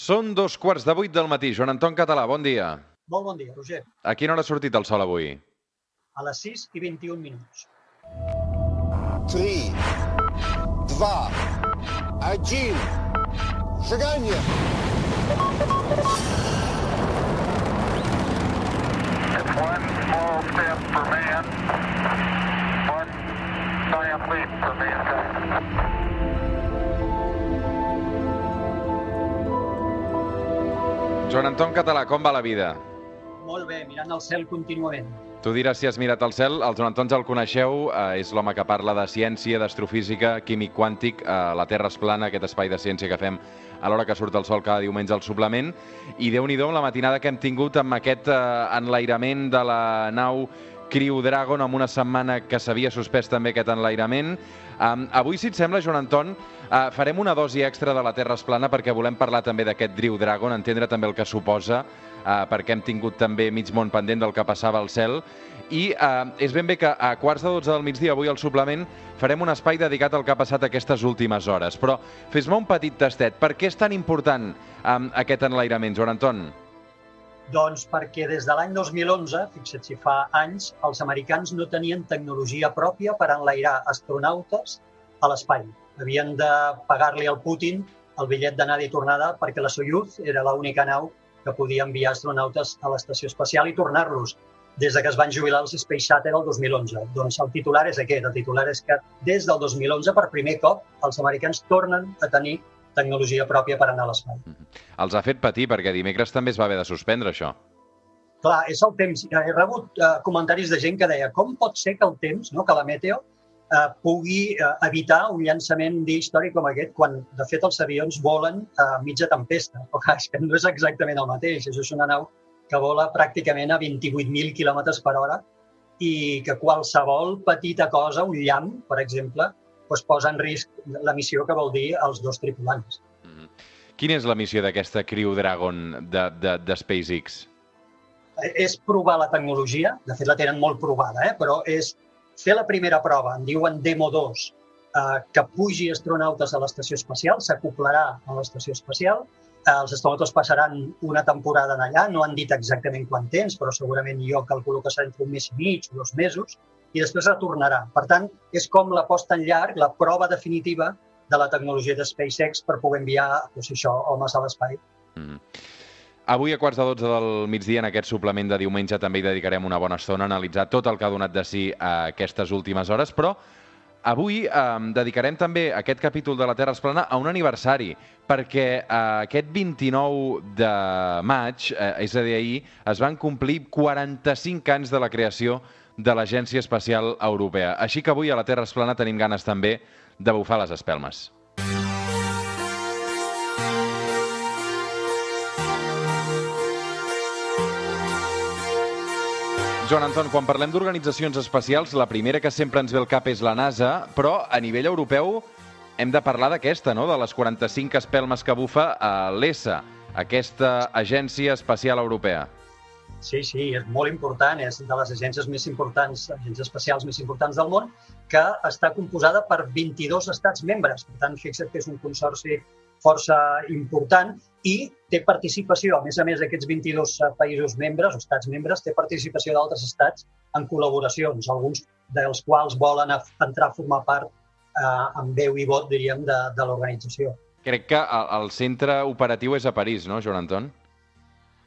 Són dos quarts de vuit del matí. Joan Anton Català, bon dia. Molt bon dia, Roger. A quina hora ha sortit el sol avui? A les 6 i 21 minuts. 3, 2, 1, seganya! It's one small step for man, one giant leap for mankind. Joan Anton Català, com va la vida? Molt bé, mirant el cel contínuament. Tu diràs si has mirat el cel. El Joan Anton ja el coneixeu, eh, és l'home que parla de ciència, d'astrofísica, químic quàntic, eh, la Terra és plana, aquest espai de ciència que fem a l'hora que surt el sol cada diumenge al suplement. I déu nhi la matinada que hem tingut amb aquest eh, enlairament de la nau Crew Dragon, amb una setmana que s'havia suspès també aquest enlairament. Um, avui, si et sembla, Joan Anton, uh, farem una dosi extra de la Terra es plana perquè volem parlar també d'aquest Drew Dragon, entendre també el que suposa, uh, perquè hem tingut també mig món pendent del que passava al cel. I uh, és ben bé que a quarts de 12 del migdia, avui al suplement, farem un espai dedicat al que ha passat aquestes últimes hores. Però fes-me un petit tastet. Per què és tan important um, aquest enlairament, Joan Anton? Doncs perquè des de l'any 2011, fixa't si fa anys, els americans no tenien tecnologia pròpia per enlairar astronautes a l'espai. Havien de pagar-li al Putin el bitllet d'anada i tornada perquè la Soyuz era l'única nau que podia enviar astronautes a l'estació espacial i tornar-los des de que es van jubilar els Space Shuttle el 2011. Doncs el titular és aquest. El titular és que des del 2011, per primer cop, els americans tornen a tenir tecnologia pròpia per anar a l'espai. Els ha fet patir perquè dimecres també es va haver de suspendre això. Clar, és el temps. He rebut uh, comentaris de gent que deia com pot ser que el temps, no, que la meteo, uh, pugui uh, evitar un llançament històric com aquest quan, de fet, els avions volen a uh, mitja tempesta. Però clar, és que no és exactament el mateix. Això és una nau que vola pràcticament a 28.000 km per hora i que qualsevol petita cosa, un llamp, per exemple, doncs posa en risc la missió que vol dir els dos tripulants. Mm -hmm. Quina és la missió d'aquesta Crew Dragon de, de, de SpaceX? És provar la tecnologia, de fet la tenen molt provada, eh? però és fer la primera prova, en diuen Demo 2, eh, que pugi astronautes a l'estació espacial, s'acoplarà a l'estació espacial, eh, els astronautes passaran una temporada allà, no han dit exactament quant temps, però segurament jo calculo que serà entre un mes i mig dos mesos, i després retornarà. Per tant, és com la posta en llarg, la prova definitiva de la tecnologia de SpaceX per poder enviar doncs, això, homes a l'espai. Mm -hmm. Avui a quarts de 12 del migdia, en aquest suplement de diumenge, també hi dedicarem una bona estona a analitzar tot el que ha donat de si a aquestes últimes hores, però avui eh, dedicarem també aquest capítol de la Terra es plana a un aniversari, perquè eh, aquest 29 de maig, eh, és a dir, ahir, es van complir 45 anys de la creació de l'Agència Espacial Europea. Així que avui a la Terra es plana tenim ganes també de bufar les espelmes. Joan Anton, quan parlem d'organitzacions espacials, la primera que sempre ens ve al cap és la NASA, però a nivell europeu hem de parlar d'aquesta, no? de les 45 espelmes que bufa a l'ESA, aquesta Agència Espacial Europea. Sí, sí, és molt important, és de les agències més importants, agències espacials més importants del món, que està composada per 22 estats membres. Per tant, fixa't que és un consorci força important i té participació, a més a més d'aquests 22 països membres, o estats membres, té participació d'altres estats en col·laboracions, alguns dels quals volen entrar a formar part eh, amb veu i vot, diríem, de, de l'organització. Crec que el centre operatiu és a París, no, Joan Anton?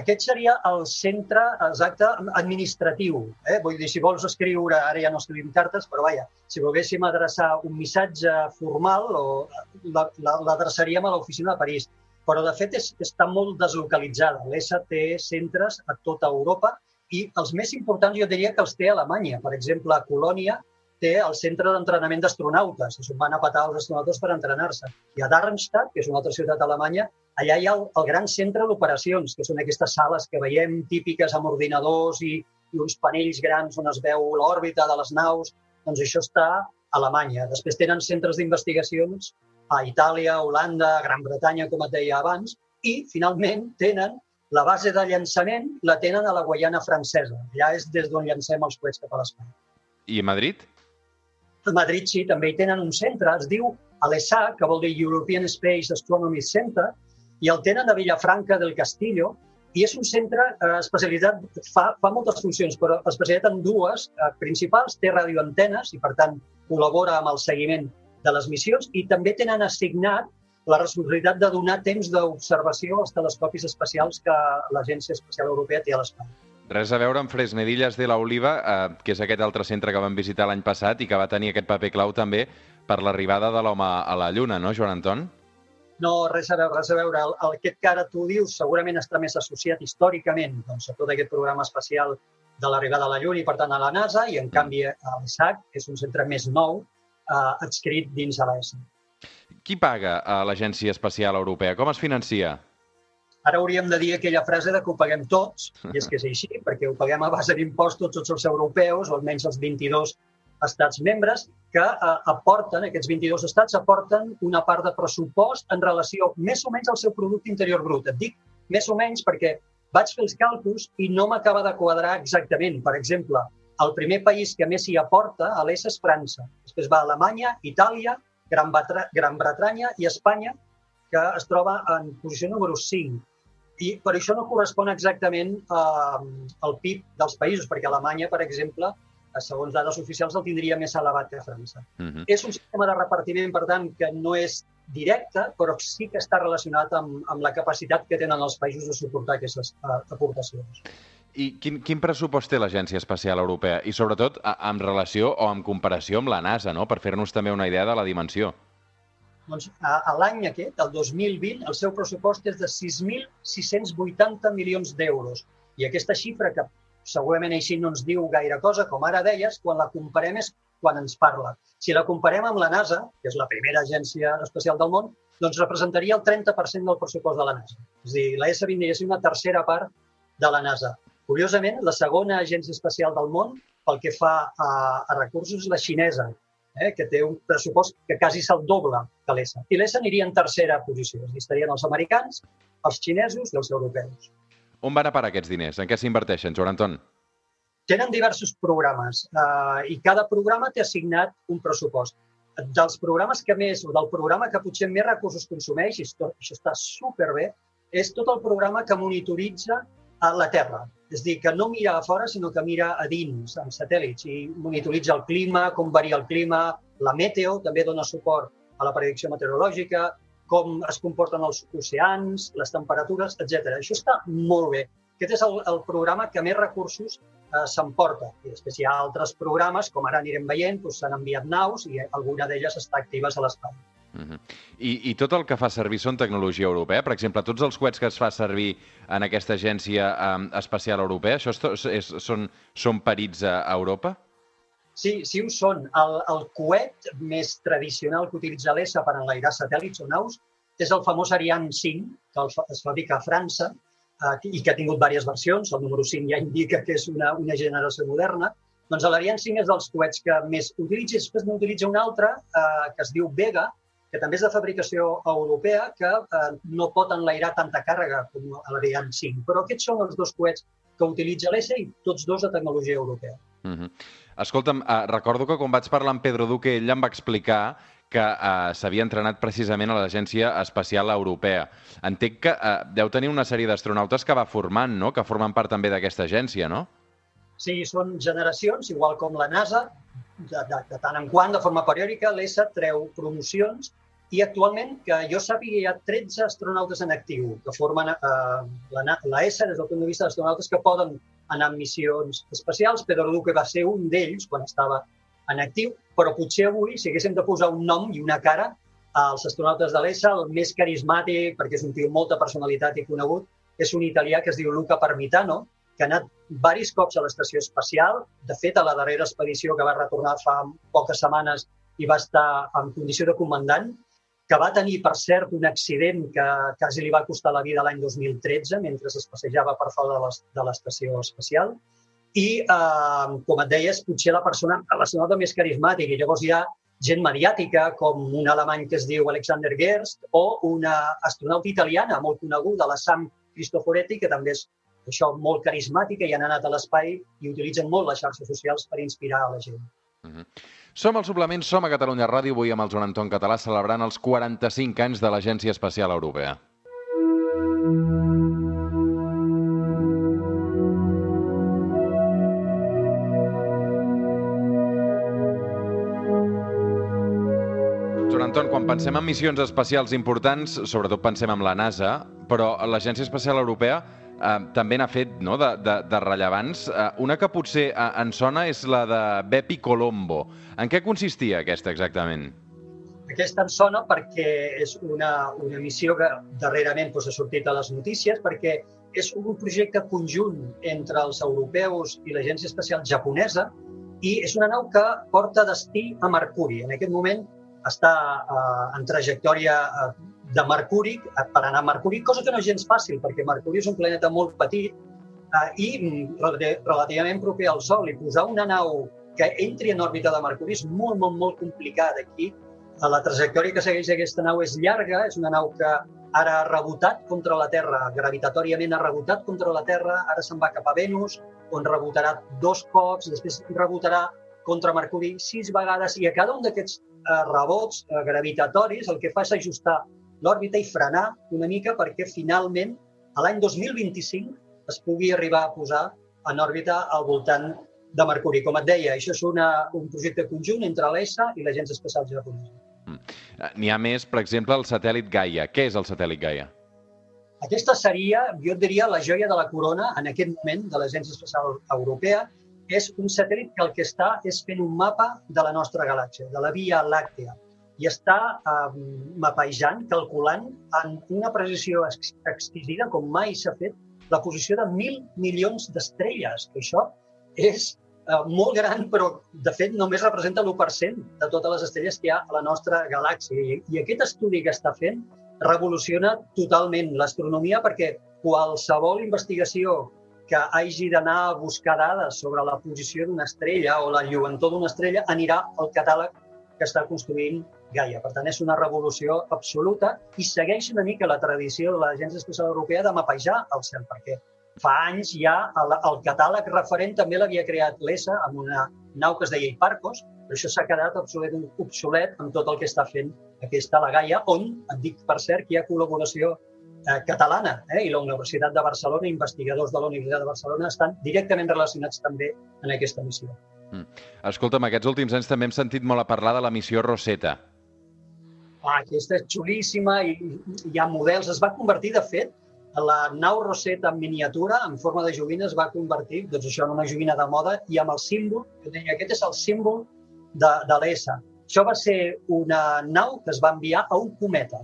Aquest seria el centre exacte administratiu. Eh? Vull dir, si vols escriure, ara ja no escrivim cartes, però vaja, si volguéssim adreçar un missatge formal, l'adreçaríem a l'oficina de París. Però, de fet, és, està molt deslocalitzada. L'ESA té centres a tota Europa i els més importants jo diria que els té a Alemanya. Per exemple, a Colònia té el centre d'entrenament d'astronautes, on van a patar els astronautes per entrenar-se. I a Darmstadt, que és una altra ciutat alemanya, allà hi ha el, el gran centre d'operacions, que són aquestes sales que veiem típiques amb ordinadors i, i uns panells grans on es veu l'òrbita de les naus. Doncs això està a Alemanya. Després tenen centres d'investigacions a Itàlia, Holanda, Gran Bretanya, com et deia abans, i finalment tenen la base de llançament la tenen a la Guaiana francesa. Allà és des d'on llancem els coets cap a l'espai. I a Madrid? A Madrid sí, també hi tenen un centre, es diu ALESA, que vol dir European Space Astronomy Center, i el tenen a Villafranca del Castillo, i és un centre eh, especialitzat, fa, fa moltes funcions, però especialitzat en dues eh, principals, té radioantenes i, per tant, col·labora amb el seguiment de les missions i també tenen assignat la responsabilitat de donar temps d'observació als telescopis espacials que l'Agència Espacial Europea té a l'espai. Res a veure amb Fresnedilles de la Oliva, eh, que és aquest altre centre que vam visitar l'any passat i que va tenir aquest paper clau també per l'arribada de l'home a la Lluna, no, Joan Anton? No, res a veure, res a veure. El, el, aquest que ara tu dius segurament està més associat històricament doncs, a tot aquest programa espacial de l'arribada a la Lluna i, per tant, a la NASA, i, en canvi, a l'ESAC, que és un centre més nou, eh, adscrit dins de l'ESA. Qui paga a l'Agència Espacial Europea? Com es financia? Ara hauríem de dir aquella frase de que ho paguem tots, i és que és així, perquè ho paguem a base d'impostos tots els europeus, o almenys els 22 estats membres, que eh, aporten, aquests 22 estats aporten una part de pressupost en relació més o menys al seu producte interior brut. Et dic més o menys perquè vaig fer els càlculs i no m'acaba de quadrar exactament. Per exemple, el primer país que més hi aporta a l'ES és França. Després va Alemanya, Itàlia, Gran, Gran Bretanya i Espanya, que es troba en posició número 5. I per això no correspon exactament eh, al PIB dels països, perquè Alemanya, per exemple, eh, segons dades oficials, el tindria més elevat que França. Uh Mhm. -huh. És un sistema de repartiment, per tant, que no és directe, però sí que està relacionat amb, amb la capacitat que tenen els països de suportar aquestes uh, aportacions. I quin, quin pressupost té l'Agència Espacial Europea? I sobretot a, en relació o en comparació amb la NASA, no? per fer-nos també una idea de la dimensió. Doncs a, a l'any aquest, el 2020, el seu pressupost és de 6.680 milions d'euros. I aquesta xifra, que segurament així no ens diu gaire cosa, com ara deies, quan la comparem és quan ens parla. Si la comparem amb la NASA, que és la primera agència espacial del món, doncs representaria el 30% del pressupost de la NASA. És a dir, l'ESA vindria a ser una tercera part de la NASA. Curiosament, la segona agència espacial del món, pel que fa a, a recursos, la xinesa, eh, que té un pressupost que quasi se'l doble que l'ESA. I l'ESA aniria en tercera posició. És dir, estarien els americans, els xinesos i els europeus. On van a parar aquests diners? En què s'inverteixen, Joan Anton? Tenen diversos programes eh, i cada programa té assignat un pressupost. Dels programes que més, o del programa que potser més recursos consumeix, i això, això està superbé, és tot el programa que monitoritza a la Terra. És dir, que no mira a fora, sinó que mira a dins, amb satèl·lits, i monitoritza el clima, com varia el clima, la meteo, també dona suport a la predicció meteorològica, com es comporten els oceans, les temperatures, etc. Això està molt bé. Aquest és el, el programa que més recursos eh, s'emporta. I després hi ha altres programes, com ara anirem veient, doncs s'han enviat naus i alguna d'elles està actives a l'espai. Uh -huh. I, I tot el que fa servir són tecnologia europea? Per exemple, tots els coets que es fa servir en aquesta agència um, espacial europea, això és, és, són, són perits a, a Europa? Sí, sí ho són. El, el coet més tradicional que utilitza l'ESA per enlairar satèl·lits o naus és el famós Ariane 5, que es fabrica a França eh, i que ha tingut diverses versions. El número 5 ja indica que és una, una generació moderna. Doncs l'Ariane 5 és dels coets que més utilitza. Després n'utilitza un altre eh, que es diu Vega, que també és de fabricació europea, que eh, no pot enlairar tanta càrrega com l'Ariane 5. Però aquests són els dos coets que utilitza l'ESA i tots dos de tecnologia europea. Uh -huh. Escolta'm, uh, recordo que quan vaig parlar amb Pedro Duque, ell em va explicar que uh, s'havia entrenat precisament a l'Agència Espacial Europea. Entenc que uh, deu tenir una sèrie d'astronautes que va formant, no?, que formen part també d'aquesta agència, no? Sí, són generacions, igual com la NASA, de, de, de tant en quant, de forma periòdica, l'ESA treu promocions i actualment, que jo sàpiga, hi ha 13 astronautes en actiu que formen eh, la, la ESA des del punt de vista d'astronautes que poden anar en missions espacials. Pedro Duque va ser un d'ells quan estava en actiu, però potser avui, si haguéssim de posar un nom i una cara als astronautes de l'ESA, el més carismàtic, perquè és un tio molta personalitat i conegut, és un italià que es diu Luca Parmitano, que ha anat varis cops a l'estació espacial. De fet, a la darrera expedició que va retornar fa poques setmanes i va estar en condició de comandant, que va tenir, per cert, un accident que quasi li va costar la vida l'any 2013 mentre es passejava per fora de l'estació espacial. I, eh, com et deies, potser la persona relacionada més carismàtica. I llavors hi ha gent mediàtica, com un alemany que es diu Alexander Gerst, o una astronauta italiana molt coneguda, la Sam Cristoforetti, que també és això molt carismàtica i han anat a l'espai i utilitzen molt les xarxes socials per inspirar a la gent. Mhm. Som al Suplement, som a Catalunya Ràdio, avui amb el Joan Anton Català celebrant els 45 anys de l'Agència Espacial Europea. Anton, quan pensem en missions espacials importants, sobretot pensem en la NASA, però l'Agència Espacial Europea eh, també n'ha fet no, de, de, de rellevants. Eh, una que potser eh, en sona és la de Bepi Colombo. En què consistia aquesta exactament? Aquesta em sona perquè és una, una missió que darrerament doncs, ha sortit a les notícies, perquè és un projecte conjunt entre els europeus i l'Agència Espacial Japonesa i és una nau que porta destí a Mercuri. En aquest moment està eh, en trajectòria eh, de Mercuri per anar a Mercuri, cosa que no és gens fàcil, perquè Mercuri és un planeta molt petit eh, i mm, relativament proper al Sol. I posar una nau que entri en òrbita de Mercuri és molt, molt, molt complicat. Aquí la trajectòria que segueix aquesta nau és llarga, és una nau que ara ha rebotat contra la Terra, gravitatòriament ha rebotat contra la Terra, ara se'n va cap a Venus, on rebotarà dos cops, després rebotarà contra Mercuri sis vegades, i a cada un d'aquests eh, rebots eh, gravitatoris el que fa és ajustar l'òrbita i frenar una mica perquè finalment a l'any 2025 es pugui arribar a posar en òrbita al voltant de Mercuri. Com et deia, això és una, un projecte conjunt entre l'ESA i l'Agència Espacial Japonesa. Mm. Eh, n'hi ha més, per exemple, el satèl·lit Gaia. Què és el satèl·lit Gaia? Aquesta seria, jo diria, la joia de la corona en aquest moment de l'Agència Espacial Europea. És un satèl·lit que el que està és fent un mapa de la nostra galàxia, de la Via Làctea, i està eh, mapejant, calculant en una precisió exquisida, com mai s'ha fet, la posició de mil milions d'estrelles, que això és eh, molt gran, però de fet només representa l'1% de totes les estrelles que hi ha a la nostra galàxia. I, i aquest estudi que està fent revoluciona totalment l'astronomia perquè qualsevol investigació que hagi d'anar a buscar dades sobre la posició d'una estrella o la lluentor d'una estrella anirà al catàleg que està construint Gaia. Per tant, és una revolució absoluta i segueix una mica la tradició de l'Agència Espacial Europea de mapejar el cel, perquè Fa anys ja el, el catàleg referent també l'havia creat l'ESA amb una nau que es deia Hiparcos, però això s'ha quedat obsolet, obsolet amb tot el que està fent aquesta la Gaia, on, et dic per cert, que hi ha col·laboració eh, catalana eh, i la Universitat de Barcelona, investigadors de la Universitat de Barcelona, estan directament relacionats també en aquesta missió. Mm. Escolta'm, aquests últims anys també hem sentit molt a parlar de la missió Rosetta. Ah, aquesta és xulíssima i, hi ha models. Es va convertir, de fet, la nau Rosetta en miniatura, en forma de joguina, es va convertir doncs, això en una joguina de moda i amb el símbol, que deia, aquest és el símbol de, de l'ESA. Això va ser una nau que es va enviar a un cometa.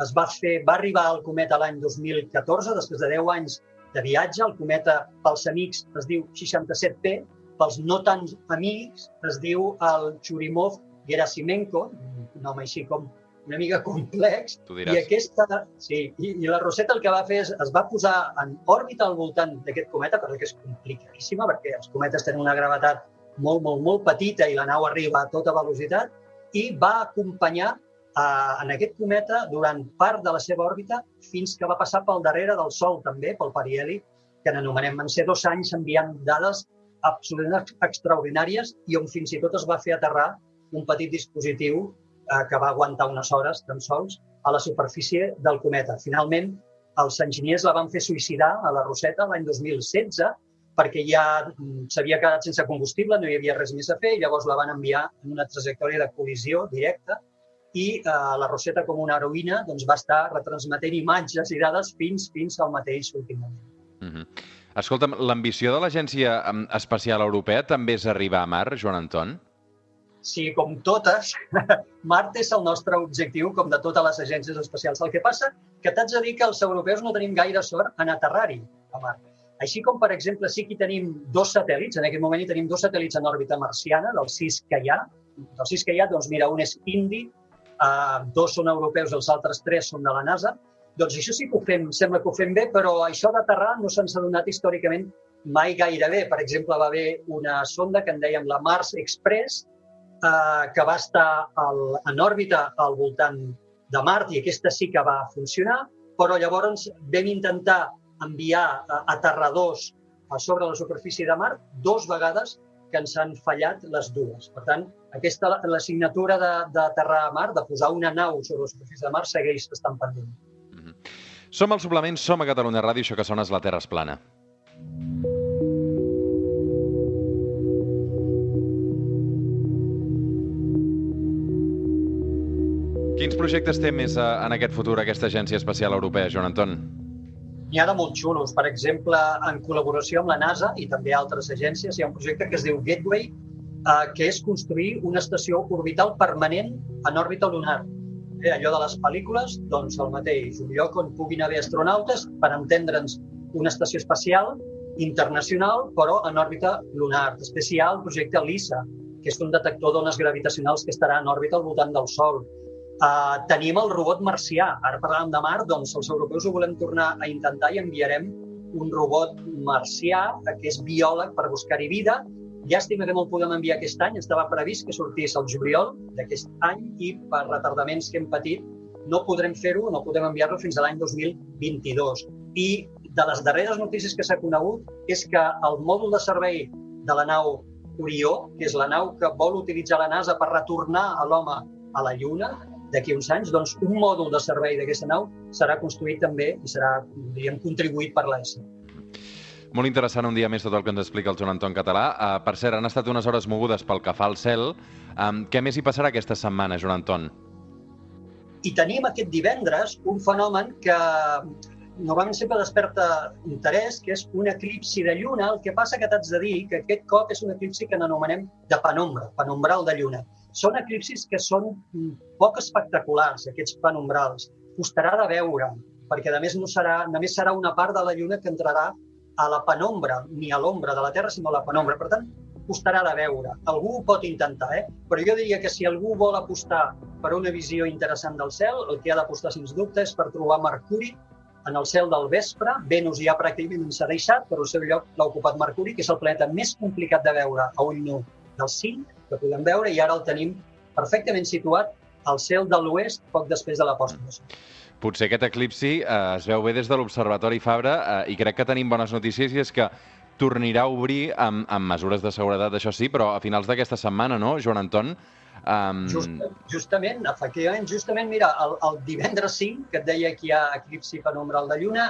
Es va, fer, va arribar al cometa l'any 2014, després de 10 anys de viatge. El cometa, pels amics, es diu 67P, pels no tan amics, es diu el Churimov-Gerasimenko, un nom així com una mica complex. I aquesta, sí, i, i la Rosetta el que va fer és, es va posar en òrbita al voltant d'aquest cometa, però que és complicadíssima, perquè els cometes tenen una gravetat molt, molt, molt petita i la nau arriba a tota velocitat, i va acompanyar eh, en aquest cometa durant part de la seva òrbita fins que va passar pel darrere del Sol també, pel perièl·lic, que n'anomenem. Van ser dos anys enviant dades absolutament extraordinàries i on fins i tot es va fer aterrar un petit dispositiu eh, que va aguantar unes hores tan sols a la superfície del cometa. Finalment, els enginyers la van fer suïcidar a la Roseta l'any 2016 perquè ja mm, s'havia quedat sense combustible, no hi havia res més a fer, i llavors la van enviar en una trajectòria de col·lisió directa i eh, la Roseta, com una heroïna, doncs, va estar retransmetent imatges i dades fins fins al mateix últim moment. Mm -hmm. Escolta'm, l'ambició de l'Agència Espacial Europea també és arribar a Mar, Joan Anton? Sí, com totes, Mart és el nostre objectiu, com de totes les agències espacials. El que passa que t'haig de dir que els europeus no tenim gaire sort en aterrar-hi a Mart. Així com, per exemple, sí que tenim dos satèl·lits, en aquest moment hi tenim dos satèl·lits en òrbita marciana, dels sis que hi ha. Dels sis que hi ha, doncs mira, un és indi, eh, dos són europeus, els altres tres són de la NASA. Doncs això sí que ho fem, sembla que ho fem bé, però això d'aterrar no se'ns ha donat històricament mai gaire bé. Per exemple, va haver una sonda que en dèiem la Mars Express, eh, que va estar al, en òrbita al voltant de Mart i aquesta sí que va funcionar, però llavors vam intentar enviar eh, aterradors a sobre la superfície de Mart dos vegades que ens han fallat les dues. Per tant, aquesta l'assignatura d'aterrar a Mart, de posar una nau sobre la superfície de Mart, segueix estant pendent. Mm -hmm. Som al suplement, som a Catalunya Ràdio, això que sona és La Terra és plana. Quins projectes té més eh, en aquest futur aquesta Agència Espacial Europea, Joan Anton? N'hi ha de molt xulos. Per exemple, en col·laboració amb la NASA i també altres agències, hi ha un projecte que es diu Gateway, eh, que és construir una estació orbital permanent en òrbita lunar. Eh, allò de les pel·lícules, doncs el mateix, un lloc on puguin haver astronautes, per entendre'ns, una estació espacial internacional, però en òrbita lunar. Després hi ha el projecte LISA, que és un detector d'ones gravitacionals que estarà en òrbita al voltant del Sol. Uh, tenim el robot marcià. Ara parlàvem de Mart, doncs els europeus ho volem tornar a intentar i enviarem un robot marcià que és biòleg per buscar-hi vida. Llàstima que no el podem enviar aquest any, estava previst que sortís el juliol d'aquest any i per retardaments que hem patit no podrem fer-ho, no podem enviar-lo fins a l'any 2022. I de les darreres notícies que s'ha conegut és que el mòdul de servei de la nau Orió, que és la nau que vol utilitzar la NASA per retornar a l'home a la Lluna, d'aquí uns anys, doncs un mòdul de servei d'aquesta nau serà construït també i serà, diríem, contribuït per l'ESA. Molt interessant un dia més tot el que ens explica el Joan Anton Català. Uh, per cert, han estat unes hores mogudes pel que fa al cel. Um, què més hi passarà aquesta setmana, Joan Anton? I tenim aquest divendres un fenomen que normalment sempre desperta interès, que és un eclipsi de lluna. El que passa que t'haig de dir que aquest cop és un eclipsi que n'anomenem de penombra, penombral de lluna. Són eclipsis que són poc espectaculars, aquests penombrals. Costarà de veure, perquè a més no serà, només serà una part de la Lluna que entrarà a la penombra, ni a l'ombra de la Terra, sinó a la penombra. Per tant, costarà de veure. Algú ho pot intentar, eh? però jo diria que si algú vol apostar per una visió interessant del cel, el que ha d'apostar, sens dubte, és per trobar Mercuri en el cel del vespre. Venus ja pràcticament s'ha deixat, però el seu lloc l'ha ocupat Mercuri, que és el planeta més complicat de veure a ull nu dels cinc que podem veure, i ara el tenim perfectament situat al cel de l'oest poc després de la postmoció. Potser aquest eclipsi eh, es veu bé des de l'Observatori Fabra eh, i crec que tenim bones notícies i és que tornarà a obrir amb, amb mesures de seguretat, això sí, però a finals d'aquesta setmana, no, Joan Anton? Um... Just, justament, efectivament, justament, mira, el, el divendres 5, que et deia que hi ha eclipsi penombral de lluna,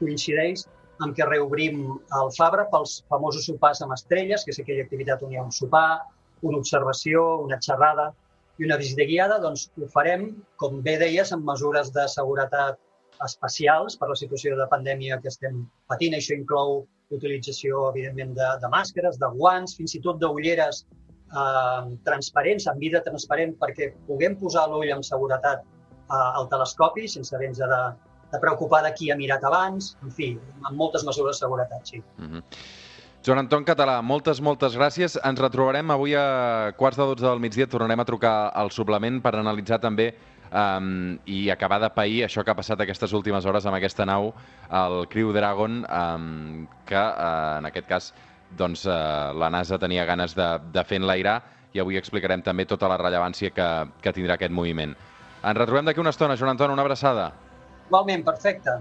coincideix amb què reobrim el Fabra pels famosos sopars amb estrelles, que és aquella activitat on hi ha un sopar, una observació, una xerrada i una visita guiada, doncs ho farem, com bé deies, amb mesures de seguretat especials per la situació de pandèmia que estem patint. Això inclou l'utilització, evidentment, de, de màscares, de guants, fins i tot d'ulleres eh, transparents, amb vida transparent, perquè puguem posar l'ull amb seguretat eh, al telescopi sense haver-nos de, de preocupar de qui ha mirat abans, en fi, amb moltes mesures de seguretat, sí. Mm -hmm. Joan Anton Català, moltes, moltes gràcies. Ens retrobarem avui a quarts de 12 del migdia. Tornarem a trucar al suplement per analitzar també um, i acabar de pair això que ha passat aquestes últimes hores amb aquesta nau, el Crew Dragon, um, que uh, en aquest cas doncs, uh, la NASA tenia ganes de, de fer enlairar i avui explicarem també tota la rellevància que, que tindrà aquest moviment. Ens retrobem d'aquí una estona. Joan Anton, una abraçada. Igualment, perfecte.